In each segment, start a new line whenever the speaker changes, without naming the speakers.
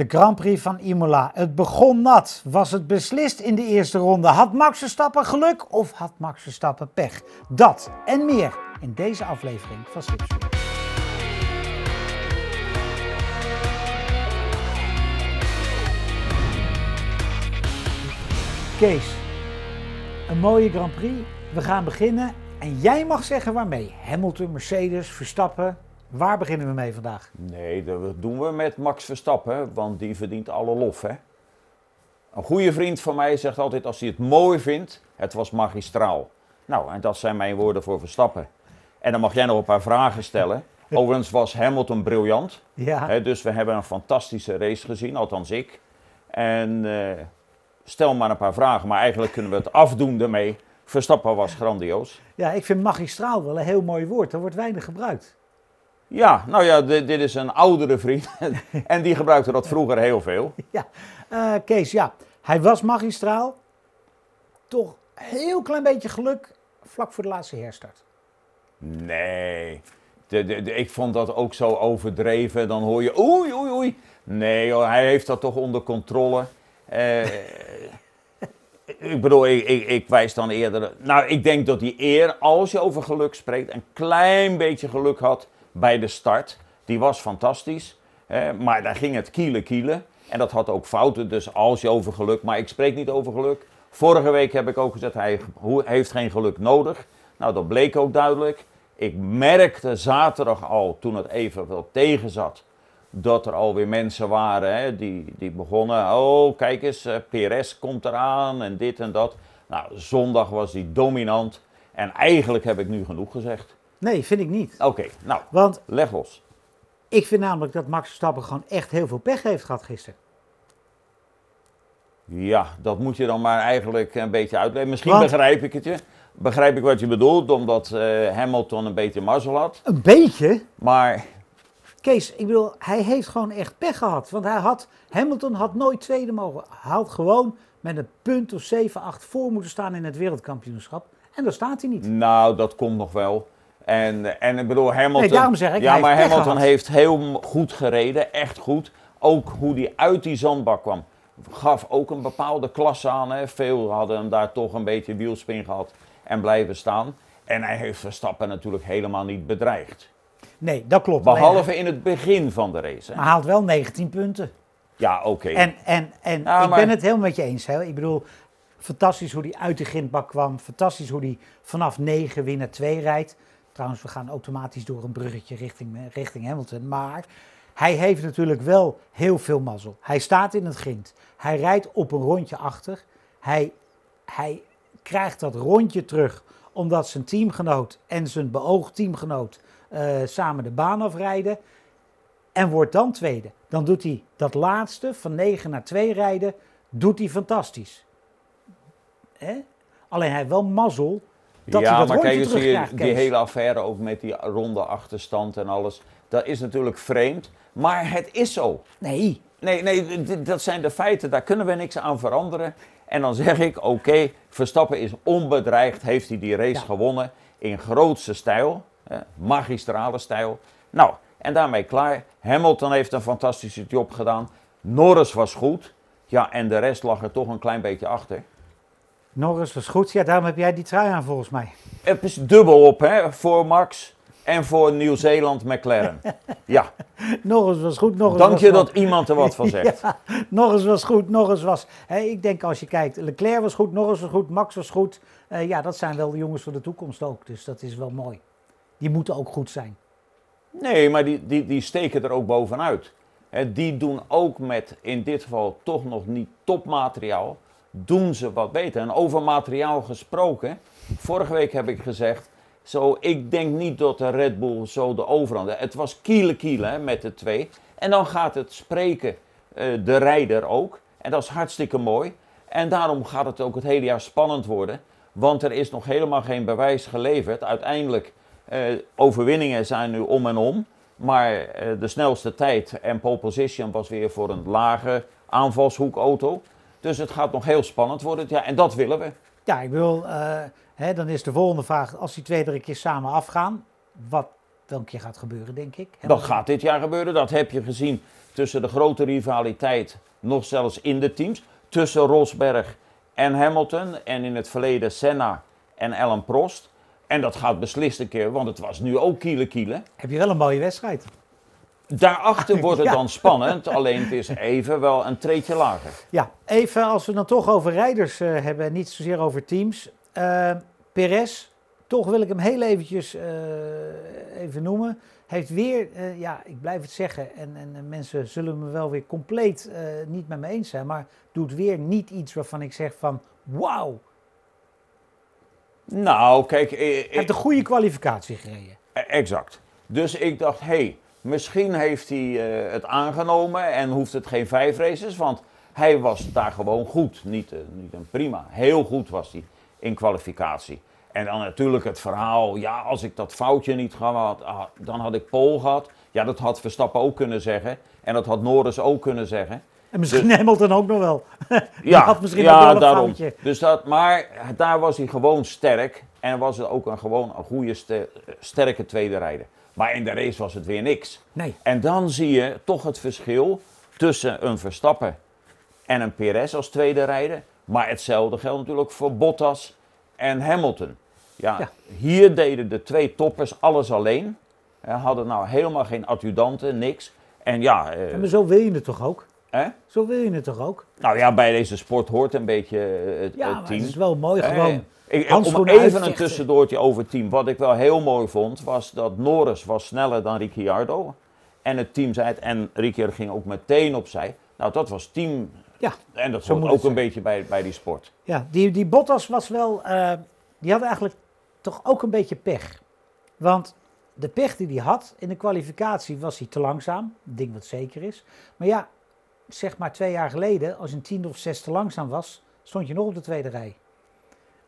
De Grand Prix van Imola. Het begon nat. Was het beslist in de eerste ronde? Had Max Verstappen geluk of had Max Verstappen pech? Dat en meer in deze aflevering van Slipstream. Kees, een mooie Grand Prix. We gaan beginnen en jij mag zeggen waarmee. Hamilton, Mercedes, Verstappen. Waar beginnen we mee vandaag?
Nee, dat doen we met Max Verstappen, want die verdient alle lof. Hè? Een goede vriend van mij zegt altijd als hij het mooi vindt, het was magistraal. Nou, en dat zijn mijn woorden voor Verstappen. En dan mag jij nog een paar vragen stellen. Overigens was Hamilton briljant.
Ja.
Hè, dus we hebben een fantastische race gezien, althans ik. En eh, stel maar een paar vragen, maar eigenlijk kunnen we het afdoen ermee. Verstappen was grandioos.
Ja, ik vind magistraal wel een heel mooi woord. Dat wordt weinig gebruikt.
Ja, nou ja, dit, dit is een oudere vriend. en die gebruikte dat vroeger heel veel.
Ja, Eh, Kees, ja, hij was magistraal. Toch heel klein beetje geluk vlak voor de laatste herstart.
Nee, de, de, de- ik vond dat ook zo overdreven. Dan hoor je oei, oei, oei. Nee, hoor, hij heeft dat toch onder controle. Eh, ik bedoel, ik, ik, ik wijs dan eerder. Nou, ik denk dat hij eer, als je over geluk spreekt, een klein beetje geluk had bij de start. Die was fantastisch. Maar daar ging het kielen kielen. En dat had ook fouten, dus als je over geluk. Maar ik spreek niet over geluk. Vorige week heb ik ook gezegd, hij heeft geen geluk nodig. Nou, dat bleek ook duidelijk. Ik merkte zaterdag al, toen het even wel tegen zat, dat er alweer mensen waren hè, die, die begonnen. Oh, kijk eens, eh, PRS komt eraan en dit en dat. Nou, zondag was hij dominant. En eigenlijk heb ik nu genoeg gezegd.
Nee, vind ik niet.
Oké, nou,
Want
leg los.
ik vind namelijk dat Max Verstappen gewoon echt heel veel pech heeft gehad gisteren.
Ja, dat moet je dan maar eigenlijk een beetje uitleggen. Misschien
Want-
begrijp ik het je. Begrijp ik wat je bedoelt, omdat eh, Hamilton een beetje mazzel had.
Een beetje?
Maar
Kees, ik bedoel, hij heeft gewoon echt pech gehad. Want hij had, Hamilton had nooit tweede mogen. Hij had gewoon met een punt of 7, 8 voor moeten staan in het wereldkampioenschap. En daar staat hij niet.
Nou, dat komt nog wel. En, en ik bedoel, Hamilton...
Nee, daarom zeg ik,
Ja, maar
heeft
Hamilton heeft heel goed gereden, echt goed. Ook hoe hij uit die zandbak kwam, gaf ook een bepaalde klasse aan. Hè. Veel hadden hem daar toch een beetje wielspin gehad en blijven staan. En hij heeft Verstappen natuurlijk helemaal niet bedreigd.
Nee, dat klopt.
Behalve in het begin van de race.
hij-
Hè.
Maar hij haalt wel 19 punten.
Ja, oké.
En, en, en ik
maar-
ben het helemaal met je eens. Hè? Ik bedoel, fantastisch hoe hij uit de grindbak kwam. Fantastisch hoe hij vanaf 9 weer naar 2 rijdt. Trouwens, we gaan automatisch door een bruggetje richting, richting Hamilton. Maar hij heeft natuurlijk wel heel veel mazzel. Hij staat in het grind. Hij rijdt op een rondje achter. Hij, hij krijgt dat rondje terug omdat zijn teamgenoot en zijn beoogd teamgenoot eh, samen de baan afrijden. En wordt dan tweede. Dan doet hij dat laatste van 9 naar 2 rijden, doet hij fantastisch. Hè? Alleen hij wel mazzel dat
ja,
hij dat
maar kijk eens, die, hele affaire ook met die ronde achterstand en alles. Dat is natuurlijk vreemd, maar het is zo.
Nee,
Nee, nee, dat zijn de feiten, daar kunnen we niks aan veranderen. En dan zeg ik, oké, Verstappen is onbedreigd, heeft hij die race
Ja.
gewonnen in grootste stijl, magistrale stijl. Nou, en daarmee klaar. Hamilton heeft een fantastische job gedaan. Norris was goed. Ja, en de rest lag er toch een klein beetje achter.
Norris was goed. Ja, daarom heb jij die trui aan volgens mij.
Het is dubbel op, hè, voor Max en voor Nieuw-Zeeland McLaren. Ja,
Norris was goed. Norris
dank
was
je dat iemand er wat van zegt.
Ja, Norris was goed. Norris was. Hè, ik denk als je kijkt, Leclerc was goed, Norris was goed, Max was goed. Eh, ja, dat zijn wel de jongens voor de toekomst ook. Dus dat is wel mooi. Die moeten ook goed zijn.
Nee, maar die, die, die steken er ook bovenuit. Hè, die doen ook met, in dit geval toch nog niet topmateriaal, doen ze wat beter. En over materiaal gesproken, vorige week heb ik gezegd, zo, ik denk niet dat de Red Bull zo de overhand... Het was kiele kiele hè, met de twee. En dan gaat het spreken eh, de rijder ook. En dat is hartstikke mooi. En daarom gaat het ook het hele jaar spannend worden. Want er is nog helemaal geen bewijs geleverd. Uiteindelijk, eh, overwinningen zijn nu om en om. Maar eh, de snelste tijd en pole position was weer voor een lage aanvalshoekauto. Dus het gaat nog heel spannend worden. Ja, en dat willen we.
Ja, ik wil, eh, hè, dan is de volgende vraag, als die twee drie keer samen afgaan, wat een keer gaat gebeuren, denk ik.
Dat gaat dit jaar gebeuren. Dat heb je gezien tussen de grote rivaliteit, nog zelfs in de teams, tussen Rosberg en Hamilton en in het verleden Senna en Alan Prost. En dat gaat beslist een keer, want het was nu ook kiele kiele.
Heb je wel een mooie wedstrijd.
Daarachter wordt het
Ja.
dan spannend, alleen het is even wel een treetje lager.
Ja, even als we dan toch over rijders eh, hebben en niet zozeer over teams. Eh Perez, toch wil ik hem heel eventjes eh, even noemen. Heeft weer, ja, ik blijf het zeggen, en, en mensen zullen me wel weer compleet niet met me eens zijn, maar doet weer niet iets waarvan ik zeg van, wauw,
Nou, kijk,
hij heeft een goede kwalificatie gereden.
exact. Dus ik dacht, hé, hey, misschien heeft hij eh, het aangenomen en hoeft het geen vijf races, want hij was daar gewoon goed. Niet, eh, niet een prima, heel goed was hij in kwalificatie. En dan natuurlijk het verhaal, ja, als ik dat foutje niet gehad had, dan had ik Pol gehad. Ja, dat had Verstappen ook kunnen zeggen. En dat had Norris ook kunnen zeggen.
En misschien Hamilton ook nog wel.
Ja,
had misschien
ja
ook wel een
daarom.
foutje.
Dus dat, maar daar was hij gewoon sterk. En was het ook een, gewoon een goede, ste- sterke tweede rijder. Maar in de race was het weer niks.
Nee,
En dan zie je toch het verschil tussen een Verstappen en een Perez als tweede rijder. Maar hetzelfde geldt natuurlijk voor Bottas en Hamilton. Ja,
Ja.
Hier deden de twee toppers alles alleen. Hadden nou helemaal geen adjudanten, niks. En ja, eh,
maar zo wil je het toch ook?
hè?
Zo wil je het toch ook?
nou ja, bij deze sport hoort een beetje eh, het,
Ja,
het team.
het is wel mooi
Eh,
gewoon.
Ik- om even een tussendoortje over het team. Wat ik wel heel mooi vond, was dat Norris was sneller dan Ricciardo. En het team zei het, en Ricciardo ging ook meteen opzij. Nou, dat was team.
Ja,
En dat hoort ook een
zijn.
beetje bij, bij die sport.
Ja, die, die Bottas was wel, eh, die had eigenlijk toch ook een beetje pech. Want de pech die hij had in de kwalificatie was hij te langzaam. Een ding wat zeker is. Maar ja, zeg maar twee jaar geleden, als je een tiende of zes te langzaam was, stond je nog op de tweede rij.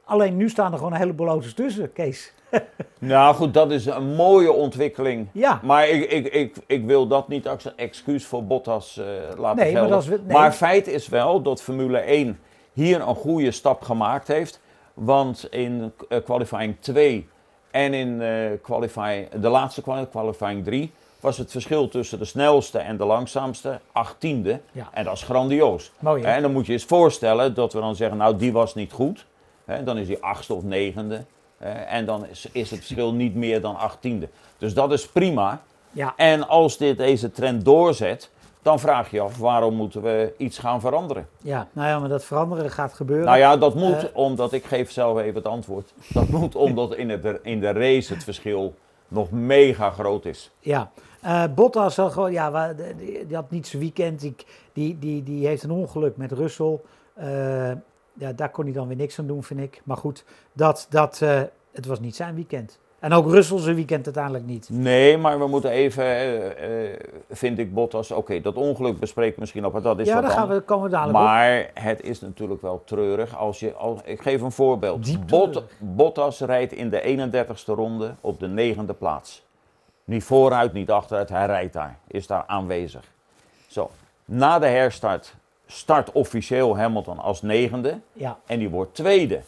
Alleen nu staan er gewoon een heleboel auto's tussen, Kees.
Nou goed, dat is een mooie ontwikkeling.
Ja,
Maar ik, ik, ik, ik wil dat niet als een excuus voor Bottas eh, laten
Nee, maar dat is nee.
Maar feit is wel dat Formule 1 hier een goede stap gemaakt heeft. Want in eh, qualifying 2 en in eh, qualifying, de laatste quali- qualifying 3 was het verschil tussen de snelste en de langzaamste achttiende.
Ja.
En dat is grandioos.
mooi?
En dan moet je eens voorstellen dat we dan zeggen, nou die was niet goed. Hè, dan is die achtste of negende. Eh, en dan is, is het verschil niet meer dan achttiende. Dus dat is prima.
Ja,
En als dit deze trend doorzet, dan vraag je je af waarom moeten we iets gaan veranderen.
ja, nou ja, maar dat veranderen gaat gebeuren.
Nou ja, dat moet
Eh.
omdat, ik geef zelf even het antwoord. Dat moet omdat in, het, in de race het verschil nog mega groot is.
Ja, Eh Bottas had gewoon, ja, die, die had niet zijn weekend. Die, die, die, die heeft een ongeluk met Russell. Eh, ja, daar kon hij dan weer niks aan doen, vind ik. Maar goed, dat, dat, eh, het was niet zijn weekend. En ook Russell zijn weekend uiteindelijk niet.
Nee, maar we moeten even, eh, eh, vind ik Bottas, oké, dat ongeluk bespreekt misschien nog, maar dat is
ja, daar gaan
anders.
we, komen we dadelijk op.
Maar het is natuurlijk wel treurig als je, als, ik geef een voorbeeld. Bot. Bottas rijdt in de 31ste ronde op de negende plaats. Niet vooruit, niet achteruit, hij rijdt daar, is daar aanwezig. Zo, na de herstart start officieel Hamilton als negende
Ja,
en die wordt tweede.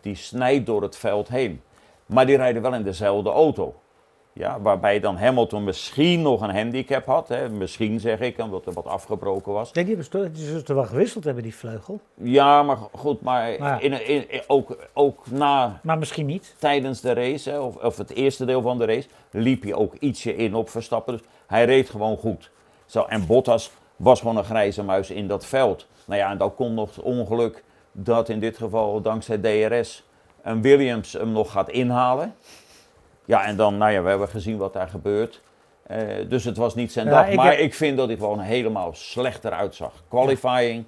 Die snijdt door het veld heen. Maar die rijden wel in dezelfde auto. Ja, waarbij dan Hamilton misschien nog een handicap had. Hè. Misschien zeg ik, omdat er wat afgebroken was.
denk die hebben ze er wel gewisseld hebben, die vleugel.
Ja, maar goed, maar in, in, in- ook, ook na,
Maar misschien niet.
tijdens de race, hè, of, of het eerste deel van de race, liep hij ook ietsje in op Verstappen. Dus hij reed gewoon goed. Zo, en Bottas was gewoon een grijze muis in dat veld. Nou ja, en dan komt nog het ongeluk dat in dit geval dankzij DRS een Williams hem nog gaat inhalen. Ja, en dan, nou ja, we hebben gezien wat daar gebeurt. Eh, dus het was niet zijn
Ja,
dag.
ik
maar
heb-
ik vind dat hij gewoon helemaal slechter uitzag. Qualifying,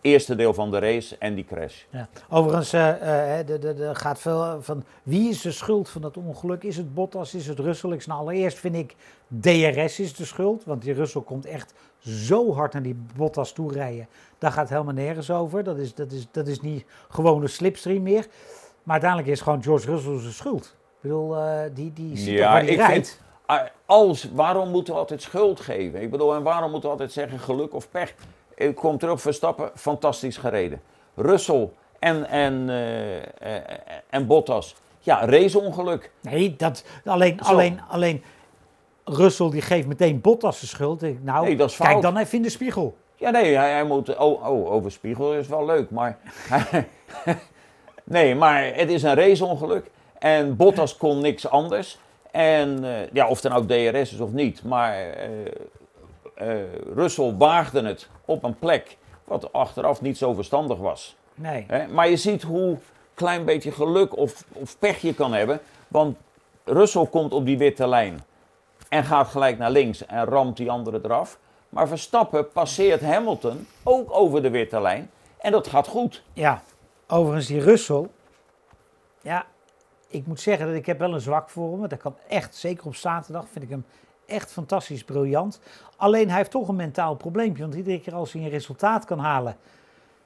eerste deel van de race en die crash.
Ja. Overigens, eh, eh, de gaat veel van wie is de schuld van dat ongeluk? Is het Bottas, is het Russell? Ik snap allereerst vind ik DRS is de schuld, want die Russell komt echt zo hard naar die Bottas toe rijden. Daar gaat helemaal nergens over. Dat is, dat is, dat is niet gewoon een slipstream meer. Maar uiteindelijk is het gewoon George Russell zijn schuld. Ik bedoel, eh, die, die ziet toch waar die
ik
rijdt.
vind, ah, als, waarom moeten we altijd schuld geven? Ik bedoel, en waarom moeten we altijd zeggen geluk of pech? Ik kom terug, Verstappen, fantastisch gereden. Russell en, en, eh, eh, en Bottas, ja, raceongeluk.
Nee, dat, alleen,
Zo.
alleen, alleen Russell die geeft meteen Bottas de schuld. Nou,
Nee, dat is
kijk
fout.
dan even in de spiegel.
Ja, nee, hij, hij moet. Oh, oh, over spiegel is wel leuk, maar. nee, maar het is een raceongeluk. En Bottas kon niks anders. En eh, ja, of er nou DRS is of niet. Maar eh, Russell waagde het op een plek wat achteraf niet zo verstandig was.
Nee.
Maar je ziet hoe klein beetje geluk of, of pech je kan hebben. Want Russell komt op die witte lijn en gaat gelijk naar links en ramt die andere eraf. Maar Verstappen passeert Hamilton ook over de witte lijn en dat gaat goed.
Ja, overigens die Russell. Ja, ik moet zeggen dat ik heb wel een zwak voor hem. want Dat kan echt, zeker op zaterdag, vind ik hem echt fantastisch briljant. Alleen hij heeft toch een mentaal probleempje. Want iedere keer als hij een resultaat kan halen.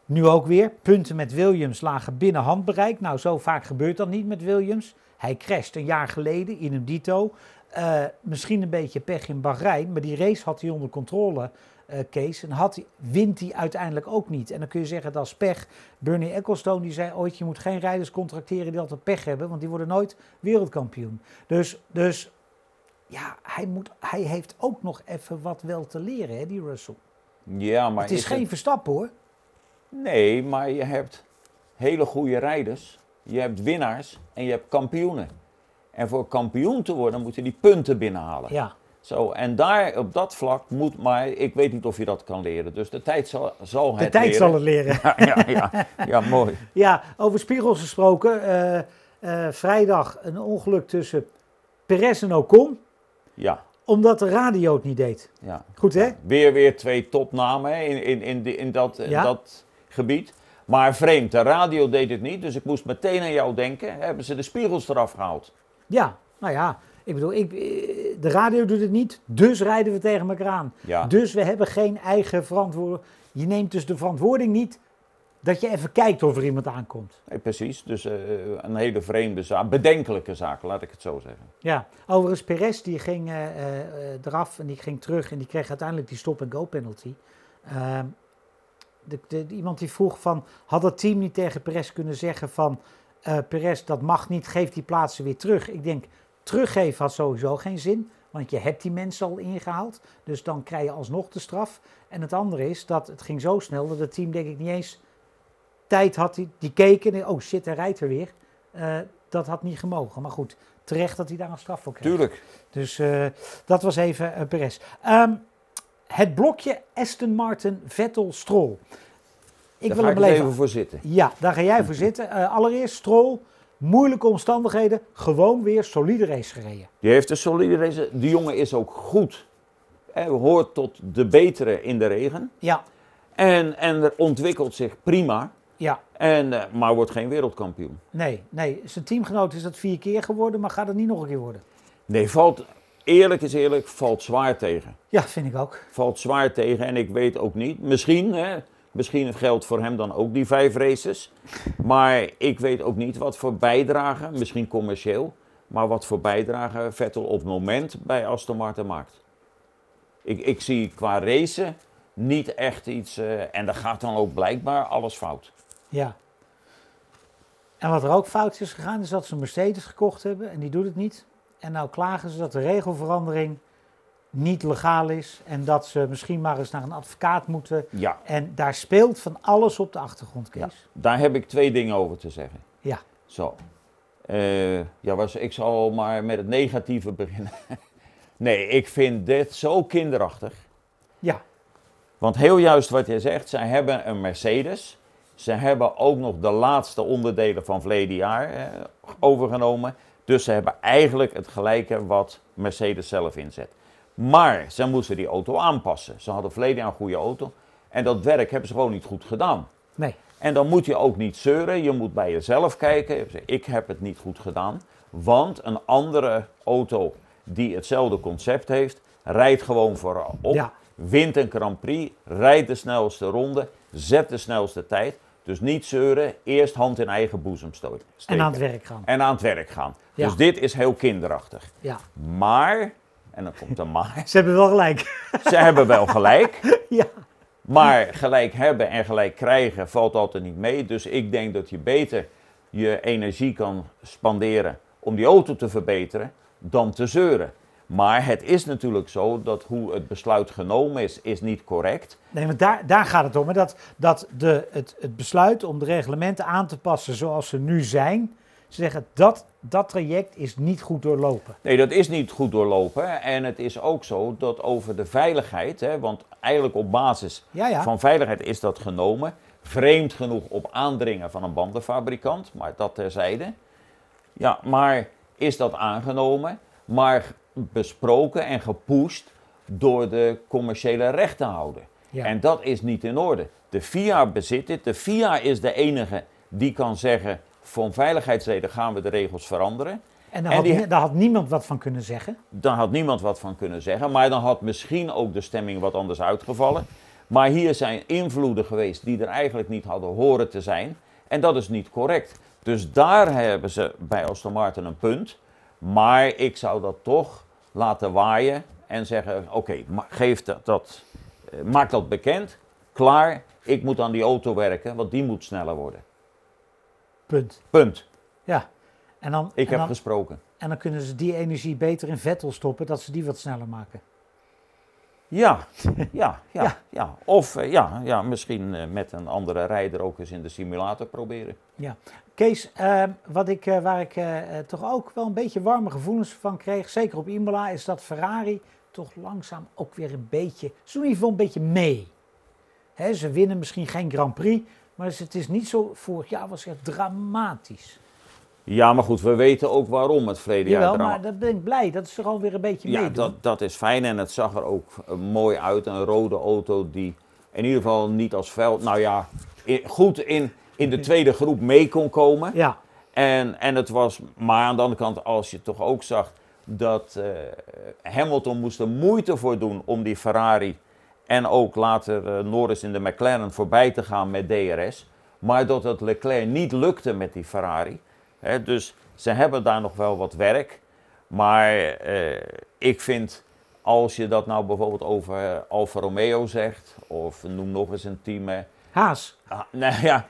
Nu ook weer, punten met Williams lagen binnen handbereik. Nou, zo vaak gebeurt dat niet met Williams. Hij crasht een jaar geleden in een dito. Eh, misschien een beetje pech in Bahrein, maar die race had hij onder controle, eh, Kees. En had hij, wint hij uiteindelijk ook niet. En dan kun je zeggen dat is pech. Bernie Ecclestone die zei ooit, je moet geen rijders contracteren die altijd pech hebben, want die worden nooit wereldkampioen. Dus, dus ja, hij, moet, hij heeft ook nog even wat wel te leren, hè, die Russell.
Ja, maar
het is, geen Verstappen hoor.
Nee, maar je hebt hele goede rijders, je hebt winnaars en je hebt kampioenen. En voor kampioen te worden moet je die punten binnenhalen.
Ja,
Zo, en daar op dat vlak moet maar, ik weet niet of je dat kan leren. Dus de tijd zal, zal
de
het
tijd
leren.
zal het leren.
Ja, ja, ja, ja, mooi.
Ja, over spiegels gesproken. eh, eh, vrijdag een ongeluk tussen Perez en Ocon,
Ja,
omdat de radio het niet deed.
ja.
Goed hè?
Weer weer twee topnamen hè, in, in, in, die- in, dat, in
Ja.
dat gebied. Maar vreemd, de radio deed het niet, dus ik moest meteen aan jou denken. Hebben ze de spiegels eraf gehaald?
Ja, nou ja. Ik bedoel, ik, eh, de radio doet het niet, dus rijden we tegen elkaar aan.
Ja,
Dus we hebben geen eigen verantwoording. Je neemt dus de verantwoording niet dat je even kijkt of er iemand aankomt.
nee, precies. Dus eh, een hele vreemde zaak, bedenkelijke zaak, laat ik het zo zeggen.
Ja, overigens Perez die ging eh, eraf en die ging terug en die kreeg uiteindelijk die stop-and-go penalty. Ehm, de, de- iemand die vroeg van, had het team niet tegen Perez kunnen zeggen van, eh Perez dat mag niet, geef die plaatsen weer terug. Ik denk, teruggeven had sowieso geen zin, want je hebt die mensen al ingehaald, dus dan krijg je alsnog de straf. En het andere is dat het ging zo snel dat het team denk ik niet eens tijd had, die, die keken, en, oh shit, hij rijdt er weer. Eh, dat had niet gemogen, maar goed, terecht dat hij daar een straf voor kreeg.
Tuurlijk.
Dus eh, dat was even uh, Perez. Ehm, het blokje Aston Martin, Vettel, Stroll. Ik
Daar
wil
ga
hem
eens even... voor zitten.
Ja, daar ga jij voor zitten. Eh, allereerst Stroll, moeilijke omstandigheden, gewoon weer solide race gereden.
Die heeft een solide race. Die jongen is ook goed. Hij hoort tot de betere in de regen.
Ja,
En, en er ontwikkelt zich prima.
ja,
En, eh, maar wordt geen wereldkampioen.
nee, nee. Zijn teamgenoot is dat vier keer geworden, maar gaat het niet nog een keer worden?
Nee, valt, eerlijk is eerlijk, valt zwaar tegen.
Ja, vind ik ook.
Valt zwaar tegen en ik weet ook niet. Misschien, hè, misschien geldt voor hem dan ook die vijf races. Maar ik weet ook niet wat voor bijdrage, misschien commercieel, maar wat voor bijdrage Vettel op het moment bij Aston Martin maakt. Ik, ik zie qua racen niet echt iets, eh, en dan gaat dan ook blijkbaar alles fout.
Ja. En wat er ook fout is gegaan, is dat ze een Mercedes gekocht hebben en die doet het niet. En nou klagen ze dat de regelverandering niet legaal is en dat ze misschien maar eens naar een advocaat moeten.
Ja,
En daar speelt van alles op de achtergrond, Kees.
Ja. daar heb ik twee dingen over te zeggen.
Ja.
Zo. Eh, ja, was, ik zal maar met het negatieve beginnen. nee, ik vind dit zo kinderachtig.
Ja,
Want heel juist wat je zegt, zij hebben een Mercedes. Ze hebben ook nog de laatste onderdelen van verleden jaar eh, overgenomen. Dus ze hebben eigenlijk het gelijke wat Mercedes zelf inzet. Maar ze moesten die auto aanpassen. Ze hadden verleden jaar een goede auto. En dat werk hebben ze gewoon niet goed gedaan.
nee.
En dan moet je ook niet zeuren. Je moet bij jezelf kijken. Ik heb het niet goed gedaan. Want een andere auto die hetzelfde concept heeft, rijdt gewoon voorop.
Ja.
Wint een Grand Prix, rijdt de snelste ronde, zet de snelste tijd. Dus niet zeuren, eerst hand in eigen boezem stoten.
En
steken.
aan het werk gaan.
En aan het werk gaan.
Ja.
Dus dit is heel kinderachtig.
Ja.
Maar, en dan komt een maar,
Ze hebben wel gelijk.
ze hebben wel gelijk.
ja.
Maar gelijk hebben en gelijk krijgen valt altijd niet mee. Dus ik denk dat je beter je energie kan spanderen om die auto te verbeteren dan te zeuren. Maar het is natuurlijk zo dat hoe het besluit genomen is, is niet correct.
Nee, maar daar, daar gaat het om. Hè? Dat, dat de, het, het besluit om de reglementen aan te passen zoals ze nu zijn, ze zeggen dat dat traject is niet goed doorlopen.
Nee, dat is niet goed doorlopen. En het is ook zo dat over de veiligheid, hè, want eigenlijk op basis
Ja, ja.
van veiligheid is dat genomen. Vreemd genoeg op aandringen van een bandenfabrikant, maar dat terzijde. Ja, maar is dat aangenomen, maar besproken en gepusht door de commerciële rechtenhouder.
Ja.
En dat is niet in orde. De FIA bezit dit. De FIA is de enige die kan zeggen, van veiligheidsreden gaan we de regels veranderen.
En daar
en
had,
die-
nie- daar had niemand wat van kunnen zeggen.
Dan had niemand wat van kunnen zeggen, maar dan had misschien ook de stemming wat anders uitgevallen. Maar hier zijn invloeden geweest die er eigenlijk niet hadden horen te zijn. En dat is niet correct. Dus daar hebben ze bij Aston Martin een punt. Maar ik zou dat toch laten waaien en zeggen: oké, geef dat, dat, eh, maak dat bekend. Klaar, ik moet aan die auto werken, want die moet sneller worden.
Punt.
Punt.
Ja. En dan,
Ik
en,
heb
dan,
gesproken.
en dan kunnen ze die energie beter in Vettel stoppen, dat ze die wat sneller maken.
Ja, ja, ja,
Ja.
ja. Of eh, ja, ja, misschien eh, met een andere rijder ook eens in de simulator proberen.
Kees, eh, wat ik, eh, waar ik toch ook wel een beetje warme gevoelens van kreeg, zeker op Imola, is dat Ferrari toch langzaam ook weer een beetje, ze doen in ieder geval een beetje mee. Hè, ze winnen misschien geen Grand Prix, maar het is niet zo, vorig jaar was het echt dramatisch.
Ja, maar goed, we weten ook waarom het verleden jaar
Jawel,
drama-
maar dat ben ik blij, dat ze er alweer een beetje mee
Ja, dat, dat is fijn en het zag er ook eh, mooi uit. Een rode auto die in ieder geval niet als veld, nou ja, goed in, in de tweede groep mee kon komen.
Ja,
En, en het was, maar aan de andere kant, als je toch ook zag dat eh, Hamilton moest er moeite voor doen om die Ferrari en ook later eh, Norris in de McLaren voorbij te gaan met DRS. Maar dat het Leclerc niet lukte met die Ferrari. Dus ze hebben daar nog wel wat werk. Maar eh, ik vind, als je dat nou bijvoorbeeld over Alfa Romeo zegt, of noem nog eens een team, hè,
Haas.
Ah, nou ja,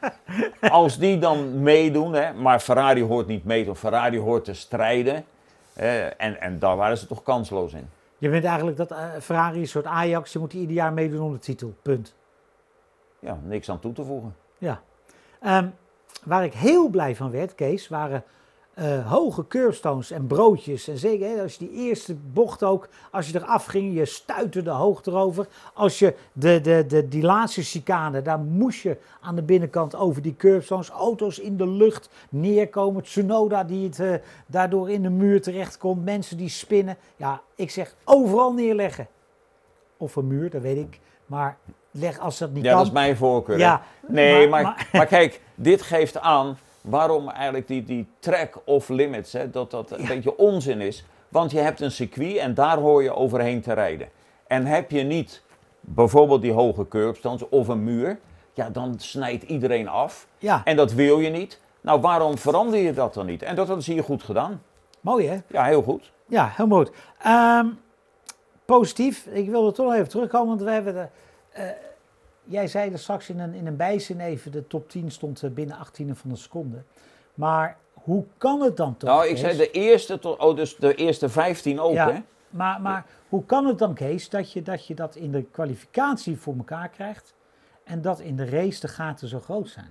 als die dan meedoen, hè, maar Ferrari hoort niet mee, want Ferrari hoort te strijden. en, en daar waren ze toch kansloos in.
Je vindt eigenlijk dat eh, Ferrari een soort Ajax, je moet ieder jaar meedoen om de titel. Punt.
Ja, niks aan toe te voegen.
Ja. Ehm, waar ik heel blij van werd, Kees, waren eh, hoge curbstones en broodjes. En zeker hè, als je die eerste bocht ook, als je eraf ging, je stuitte de hoogte erover. Als je de, de, de, die laatste chicane, daar moest je aan de binnenkant over die curbstones, auto's in de lucht neerkomen. Tsunoda die het eh, daardoor in de muur terecht komt, mensen die spinnen. Ja, ik zeg overal neerleggen. Of een muur, dat weet ik. Maar leg als dat niet
Ja,
kan.
dat is mijn voorkeur.
Ja,
Nee,
maar-
maar, maar, kijk, dit geeft aan waarom eigenlijk die, die track off limits, hè, dat dat een beetje onzin is. Want je hebt een circuit en daar hoor je overheen te rijden. En heb je niet bijvoorbeeld die hoge curbstones of een muur, ja, dan snijdt iedereen af.
Ja,
En dat wil je niet. Nou, waarom verander je dat dan niet? En dat hadden ze hier goed gedaan.
mooi hè?
Ja, heel goed.
Ja, heel mooi. Ehm, positief, ik wilde toch nog even terugkomen, want we hebben de, eh, jij zei er straks in een, in een bijzin even, de top 10 stond eh, binnen 18 van een seconde. Maar hoe kan het dan toch?
Nou, ik
Kees?
zei de eerste tot, oh, dus de eerste 15 ook,
Ja.
hè?
Maar, maar hoe kan het dan, Kees, dat je, dat je dat in de kwalificatie voor elkaar krijgt en dat in de race de gaten zo groot zijn?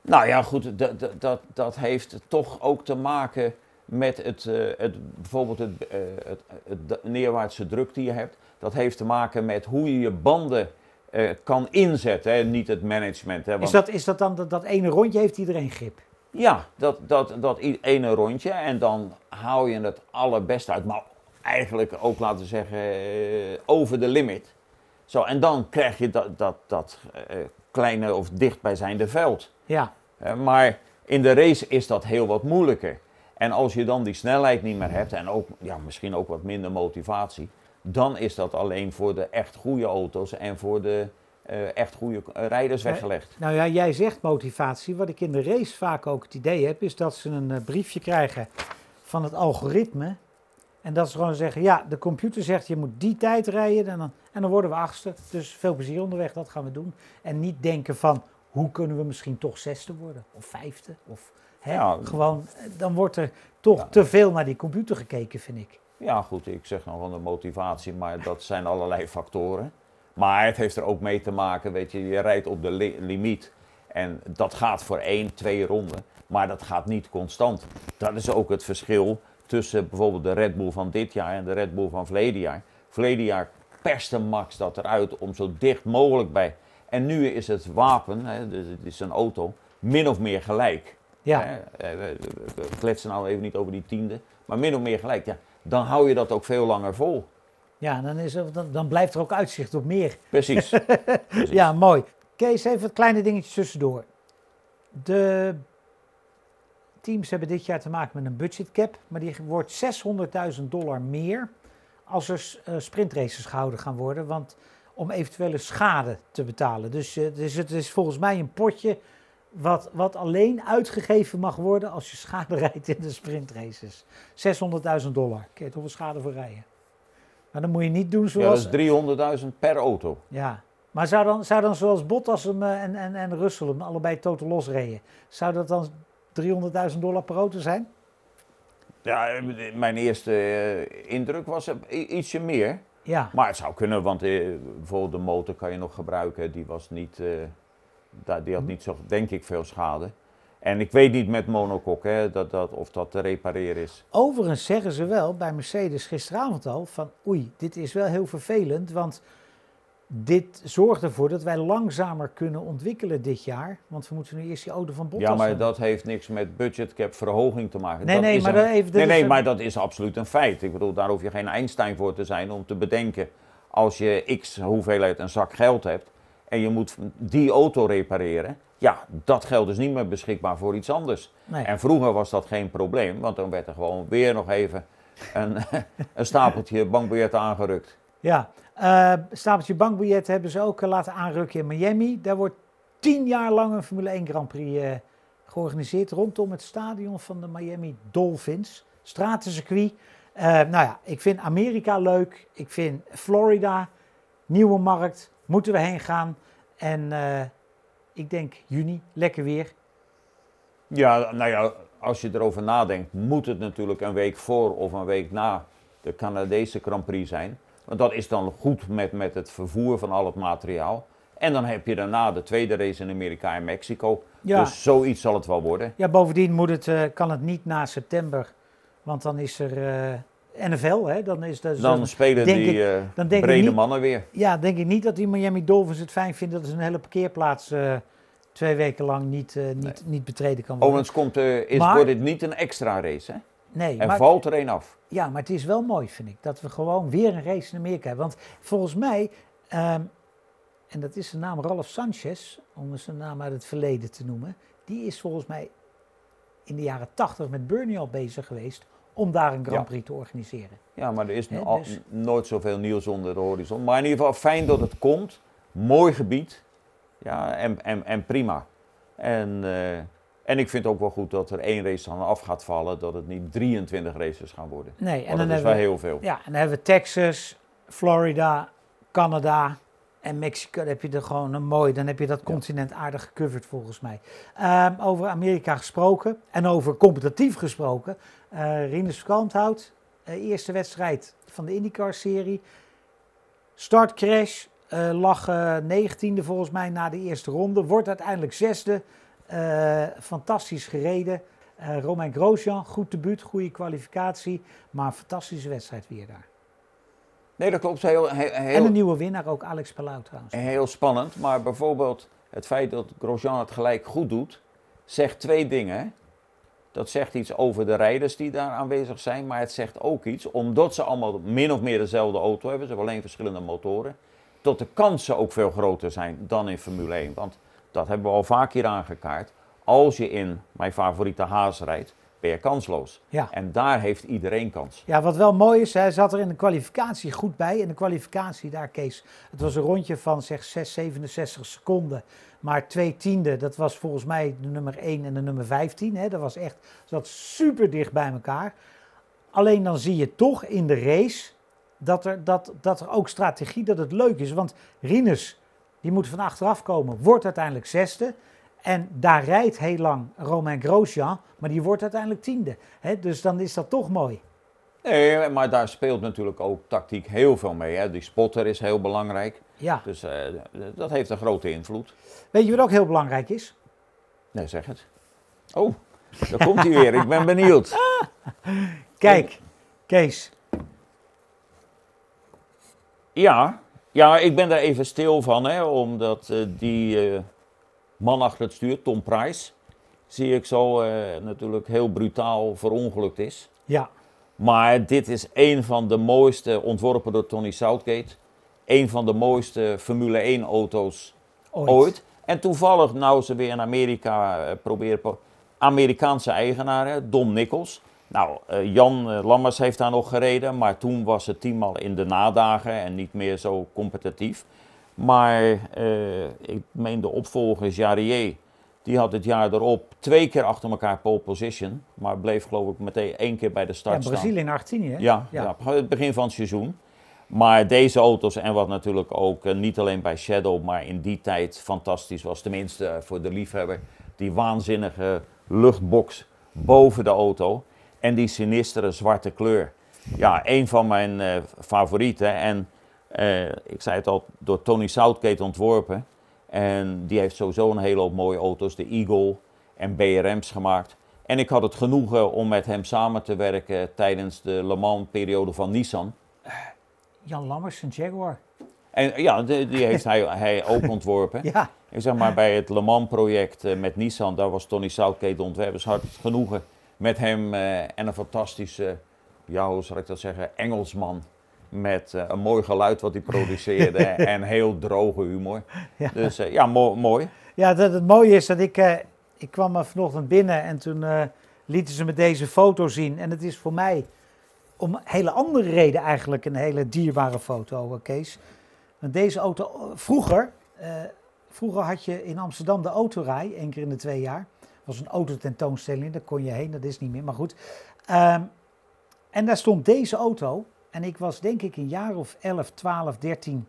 Nou ja, goed, dat, dat, dat, dat heeft toch ook te maken met het, eh, het, bijvoorbeeld het, eh, het, het neerwaartse druk die je hebt. Dat heeft te maken met hoe je je banden eh, kan inzetten, hè? niet het management. Hè?
Is dat, is dat dan dat, dat ene rondje heeft iedereen grip?
Ja, dat, dat, dat ene rondje en dan haal je het allerbeste uit. Maar eigenlijk ook, laten we zeggen, over de limit. Zo, en dan krijg je dat, dat, dat kleine of dichtbijzijnde veld.
Ja,
maar in de race is dat heel wat moeilijker. En als je dan die snelheid niet meer hebt en ook ja, misschien ook wat minder motivatie, dan is dat alleen voor de echt goede auto's en voor de eh, echt goede eh, rijders weggelegd.
Nou ja, jij zegt motivatie. Wat ik in de race vaak ook het idee heb, is dat ze een eh, briefje krijgen van het algoritme. En dat ze gewoon zeggen, ja, de computer zegt je moet die tijd rijden en dan, en dan worden we achtste. Dus veel plezier onderweg, dat gaan we doen. En niet denken van, hoe kunnen we misschien toch zesde worden? Of vijfde? Of Hè?
Ja.
Gewoon, dan wordt er toch
Ja.
te veel naar die computer gekeken, vind ik.
Ja, goed, ik zeg nog van de motivatie, maar dat zijn allerlei factoren. Maar het heeft er ook mee te maken, weet je, je rijdt op de li- limiet. En dat gaat voor één, twee ronden, maar dat gaat niet constant. Dat is ook het verschil tussen bijvoorbeeld de Red Bull van dit jaar en de Red Bull van verleden jaar. Verleden jaar perste Max dat eruit om zo dicht mogelijk bij. En nu is het wapen, hè, dus het is een auto, min of meer gelijk.
Ja,
eh, we- kletsen nou even niet over die tiende, maar min of meer gelijk. Ja, dan hou je dat ook veel langer vol.
ja dan, is er, dan, dan blijft er ook uitzicht op meer.
Precies. Precies.
Ja, mooi. Kees, even wat kleine dingetjes tussendoor. De teams hebben dit jaar te maken met een budgetcap, maar die wordt 600.000 dollar meer als er eh, sprintraces gehouden gaan worden, want om eventuele schade te betalen. Dus, eh, dus het is volgens mij een potje wat, wat alleen uitgegeven mag worden als je schade rijdt in de sprintraces. 600.000 dollar. Kun je toch wel schade voor rijden. Maar dan moet je niet doen
Ja,
zoals...
dat is 300.000 per auto.
Ja, maar zou dan, zou dan zoals Bottas hem, eh, en, en, en Russell hem allebei totaal los reden, zou dat dan 300.000 dollar per auto zijn?
Ja, mijn eerste eh, indruk was ietsje meer.
Ja,
Maar het zou kunnen, want eh, bijvoorbeeld de motor kan je nog gebruiken. Die, was niet, die had niet zo, denk ik, veel schade. En ik weet niet met monokok hè, dat, dat, of dat te repareren is.
overigens zeggen ze wel bij Mercedes gisteravond al van oei, dit is wel heel vervelend, want dit zorgt ervoor dat wij langzamer kunnen ontwikkelen dit jaar, want we moeten nu eerst die auto van Bottas
Ja, maar
hebben.
dat heeft niks met budgetcap verhoging te maken.
Nee,
Dat
nee,
is
maar
een-
dat even- dat
nee, nee,
een-
maar dat is absoluut een feit. Ik bedoel, daar hoef je geen Einstein voor te zijn om te bedenken. Als je x hoeveelheid een zak geld hebt en je moet die auto repareren. Ja, dat geld is niet meer beschikbaar voor iets anders.
Nee.
En vroeger was dat geen probleem, want dan werd er gewoon weer nog even een, een stapeltje bankbiljetten aangerukt.
Ja, eh stapeltje bankbiljet hebben ze ook eh, laten aanrukken in Miami. Daar wordt tien jaar lang een Formule 1 Grand Prix eh, georganiseerd rondom het stadion van de Miami Dolphins. Stratencircuit. Eh nou ja, ik vind Amerika leuk. Ik vind Florida, nieuwe markt, moeten we heen gaan. En eh, ik denk juni, lekker weer.
Ja, nou ja, als je erover nadenkt, moet het natuurlijk een week voor of een week na de Canadese Grand Prix zijn. Want dat is dan goed met, met het vervoer van al het materiaal. En dan heb je daarna de tweede race in Amerika en Mexico.
Ja.
Dus zoiets zal het wel worden.
Ja, bovendien moet het, eh, kan het niet na september, want dan is er eh, NFL. Hè? Dan is dus
Dan spelen die eh,
dan
brede
niet-
mannen weer.
Ja, denk ik niet dat die Miami Dolphins het fijn vinden dat ze een hele parkeerplaats eh, twee weken lang niet, eh, niet, niet betreden kan worden.
Overigens komt, is,
Maar-
wordt dit niet een extra race. Hè?
nee, maar,
valt er een af.
ja, maar het is wel mooi, vind ik, dat we gewoon weer een race in Amerika hebben. Want volgens mij, ehm, en dat is de naam Ralph Sanchez, om eens een naam uit het verleden te noemen, die is volgens mij in de jaren tachtig met Bernie al bezig geweest om daar een Grand
Ja.
Prix te organiseren.
Ja, maar er is al-
dus-
nooit zoveel nieuws onder de horizon. Maar in ieder geval fijn dat het komt. Mooi gebied. Ja, en, en, en prima. En, eh, en ik vind ook wel goed dat er één race dan af gaat vallen. Dat het niet 23 races gaan worden.
Nee, en dan
dat is
hebben
wel
we,
heel veel.
Ja, en dan hebben we Texas, Florida, Canada en Mexico. Dan heb je er gewoon een mooi, dan heb je dat continent aardig gecoverd volgens mij. Ehm, over Amerika gesproken en over competitief gesproken. eh Rinus Kalmthout, eh, eerste wedstrijd van de IndyCar-serie. Startcrash, eh lag negentiende volgens mij na de eerste ronde. Wordt uiteindelijk zesde. Fantastisch gereden. Romain Grosjean, goed debuut, goede kwalificatie. Maar een fantastische wedstrijd weer daar.
Nee, dat klopt. Heel, heel,
En
heel,
een nieuwe winnaar, ook Alex Palau trouwens.
heel spannend. Maar bijvoorbeeld het feit dat Grosjean het gelijk goed doet, zegt twee dingen. Dat zegt iets over de rijders die daar aanwezig zijn. Maar het zegt ook iets, omdat ze allemaal min of meer dezelfde auto hebben. Ze hebben alleen verschillende motoren. Dat de kansen ook veel groter zijn dan in Formule 1. Want dat hebben we al vaak hier aangekaart. Als je in mijn favoriete Haas rijdt, ben je kansloos.
Ja.
En daar heeft iedereen kans.
ja, wat wel mooi is, hij zat er in de kwalificatie goed bij. In de kwalificatie daar, Kees, het was een rondje van zeg 6, 67 seconden. Maar twee tiende, dat was volgens mij de nummer 1 en de nummer 15. Hè. Dat was echt, zat super dicht bij elkaar. Alleen dan zie je toch in de race dat er, dat, dat er ook strategie, dat het leuk is. Want Rinus, die moet van achteraf komen, wordt uiteindelijk zesde. En daar rijdt heel lang Romain Grosjean, maar die wordt uiteindelijk tiende. Hè? Dus dan is dat toch mooi.
Nee, maar daar speelt natuurlijk ook tactiek heel veel mee. Hè. Die spotter is heel belangrijk.
Ja.
Dus eh, dat heeft een grote invloed.
Weet je wat ook heel belangrijk is?
Nee, zeg het. Oh, daar komt hij weer. Ik ben benieuwd.
Kijk, Kees.
Ja, ja, ik ben daar even stil van, hè, omdat eh, die eh, man achter het stuur, Tom Price, zie ik zo eh, natuurlijk heel brutaal verongelukt is.
Ja,
Maar dit is een van de mooiste, ontworpen door Tony Southgate, een van de mooiste Formule 1 auto's
ooit.
ooit. En toevallig, nou ze weer in Amerika eh, proberen, Amerikaanse eigenaar, hè, Dom Nichols. Nou, eh, Jan Lammers heeft daar nog gereden, maar toen was het team al in de nadagen en niet meer zo competitief. Maar eh, ik meen de opvolger Jarier, die had het jaar erop twee keer achter elkaar pole position, maar bleef geloof ik meteen één keer bij de
Ja,
start staan.
Brazilië en Argentinië. hè?
Ja,
Ja.
ja. het begin van het seizoen. Maar deze auto's, en wat natuurlijk ook eh, niet alleen bij Shadow, maar in die tijd fantastisch was, tenminste eh, voor de liefhebber, die waanzinnige luchtbox boven de auto en die sinistere zwarte kleur. Ja, een van mijn favorieten. En eh, ik zei het al, door Tony Southgate ontworpen. En die heeft sowieso een hele hoop mooie auto's, de Eagle en BRM's gemaakt. En ik had het genoegen om met hem samen te werken tijdens de Le Mans-periode van Nissan.
Jan Lammers, een Jaguar.
En ja, die, die heeft hij, hij ook ontworpen.
Ja,
Ik zeg maar bij het Le Mans-project eh, met Nissan, daar was Tony Southgate de ontwerper. Dus had het genoegen met hem eh, en een fantastische, ja, hoe zal ik dat zeggen, Engelsman. Met eh, een mooi geluid wat hij produceerde en heel droge humor.
Ja.
Dus eh, ja, mo- mooi.
ja dat, het mooie is dat ik, eh, ik kwam er vanochtend binnen en toen lieten ze me deze foto zien. En het is voor mij om een hele andere reden eigenlijk een hele dierbare foto, Kees. Want deze auto, vroeger, vroeger had je in Amsterdam de autorij, één keer in de twee jaar. was een autotentoonstelling, daar kon je heen, dat is niet meer, maar goed. Ehm, en daar stond deze auto. En ik was denk ik een jaar of 11, 12, 13.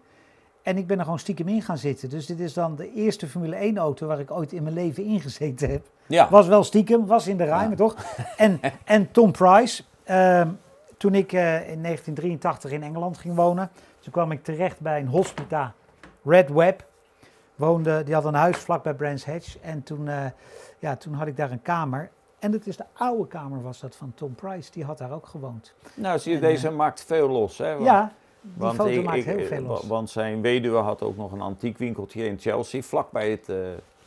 En ik ben er gewoon stiekem in gaan zitten. Dus dit is dan de eerste Formule 1 auto waar ik ooit in mijn leven ingezeten heb.
Ja,
Was wel stiekem, was in de ruime,
Ja.
toch? En, en Tom Price, ehm, toen ik eh, in 1983 in Engeland ging wonen, toen kwam ik terecht bij een hospita, Red Web. Woonde, die had een huis vlakbij Brands Hatch. En toen, eh, ja, toen had ik daar een kamer. En dat is de oude kamer was dat van Tom Price, die had daar ook gewoond.
nou zie je,
En, eh,
deze maakt veel los. Hè? Want-
Ja, die
want
foto
ik-
maakt
ik-
heel veel los.
Want zijn weduwe had ook nog een antiekwinkeltje in Chelsea, vlakbij het eh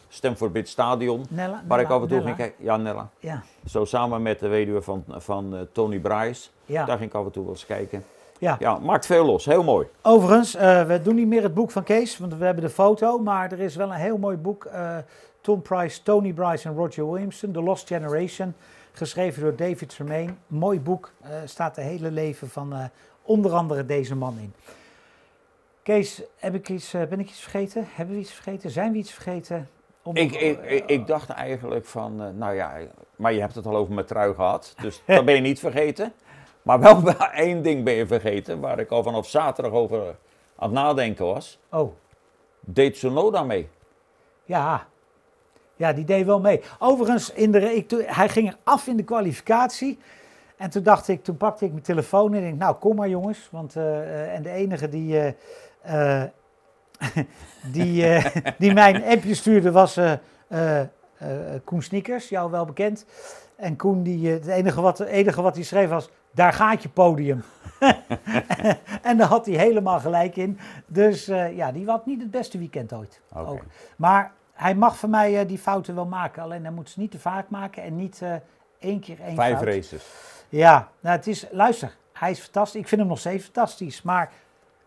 Stamford Bridge Stadion.
Nella,
Waar ik af en toe
Nella.
ging kijken. Ja, Nella.
Ja,
Zo samen met de weduwe van, van eh, Tony Bryce.
ja.
Daar ging ik af en toe wel eens kijken.
ja.
Ja, maakt veel los. Heel mooi.
Overigens, we doen niet meer het boek van Kees, want we hebben de foto. Maar er is wel een heel mooi boek. Tom Price, Tony Bryce en Roger Williamson, The Lost Generation. Geschreven door David Tremaine. Mooi boek. eh staat het hele leven van eh, onder andere deze man in. Kees, heb ik iets, eh, ben ik iets vergeten? Hebben we iets vergeten? Zijn we iets vergeten? Om-
Ik, ik, ik, dacht eigenlijk van, nou ja, maar je hebt het al over mijn trui gehad. Dus dat ben je niet vergeten. Maar wel één ding ben je vergeten, waar ik al vanaf zaterdag over aan het nadenken was.
Oh,
Deed Tsunoda mee?
ja. Ja, die deed wel mee. Overigens, in de, ik, toen- hij ging er af in de kwalificatie. En toen dacht ik, toen pakte ik mijn telefoon en ik denk, nou kom maar jongens. Want, eh, eh, en de enige die, eh, die, die mijn appje stuurde was Koen Sniekers, jou wel bekend. En Koen, die, het enige wat, het enige wat hij schreef was, daar gaat je podium. en daar had hij helemaal gelijk in. Dus ja, die had niet het beste weekend ooit. Ook. Maar hij mag van mij eh, die fouten wel maken. Alleen hij moet ze niet te vaak maken en niet eh, één keer één
Vijf
fout.
races.
Ja, nou het is, luister, hij is fantastisch. Ik vind hem nog steeds fantastisch. Maar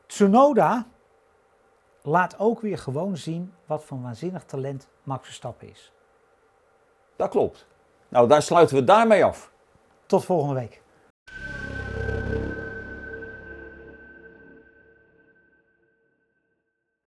Tsunoda laat ook weer gewoon zien wat voor waanzinnig talent Max Verstappen is.
Dat klopt. Nou, daar sluiten we daarmee af.
Tot volgende week.